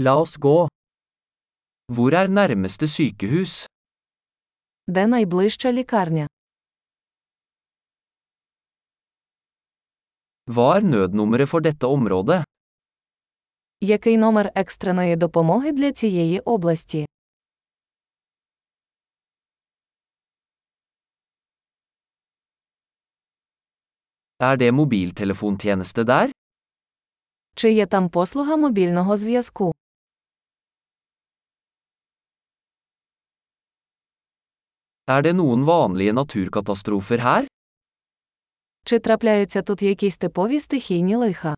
La oss gå. Hvor er nærmeste sykehus? Де найближча лікарня? Hva er nødnummeret for dette området? Який номер екстреної допомоги для цієї області? Er det mobiltelefontjeneste der? Чи є там послуга мобільного зв'язку? Er det noen vanlige naturkatastrofer her? Чи трапляються тут якісь типові стихійні лиха?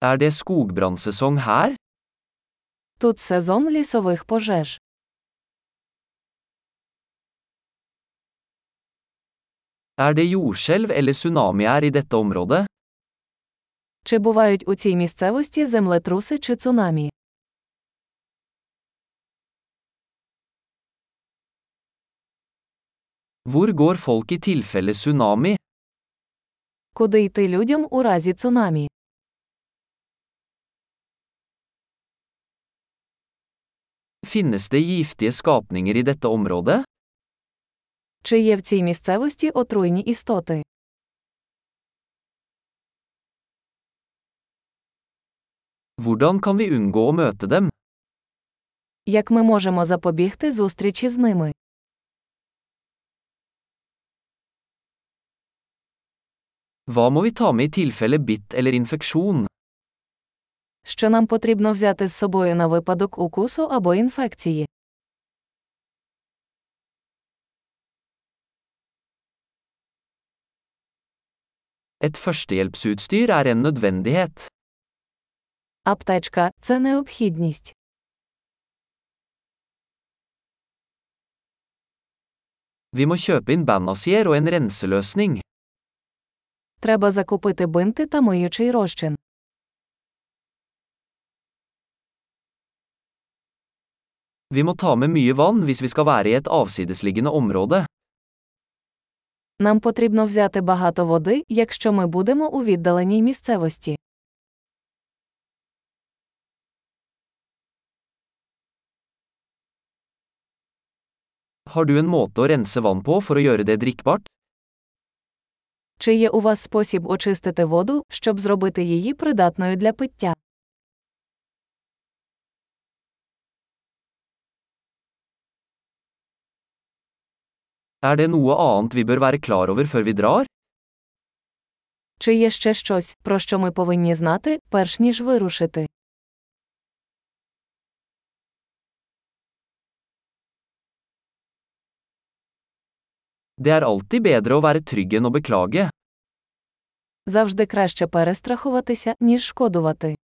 Er det skogbrannsesong her? Тут сезон лісових пожеж. Er det jordskjelv eller tsunamier i dette området? Чи бувають у цій місцевості землетруси чи цунамі? Hvor går folk i tilfelle tsunami? Куди йти людям у разі цунамі? Finnes det giftige skapninger i dette området? Чи є в цій місцевості отруйні істоти? Hvordan kan vi unngå å møte dem? Як ми можемо запобігти зустрічі з ними? Hva må vi ta med i tilfelle bitt eller infeksjon? Що нам потрібно взяти з собою на випадок укусу або інфекції? Et førstehjelpsutstyr er en nødvendighet. Аптечка це необхідність. Vi må kjøpe inn bandasier og en renseløsning. Треба закупити бинти та миючий розчин. Vi må ta med mye vann hvis vi skal være i et avsidesliggende område. Нам потрібно взяти багато води, якщо ми будемо у віддаленій місцевості. Har du en måte å rense vann på for å gjøre det drikkbart? Чи є у вас спосіб очистити воду, щоб зробити її придатною для пиття? Er det noe annet vi bør være klar over før vi drar? Чи є ще щось, про що ми повинні знати, перш ніж вирушити? Det er alltid bedre å være trygg enn å beklage. Завжди краще перестрахуватися, ніж шкодувати.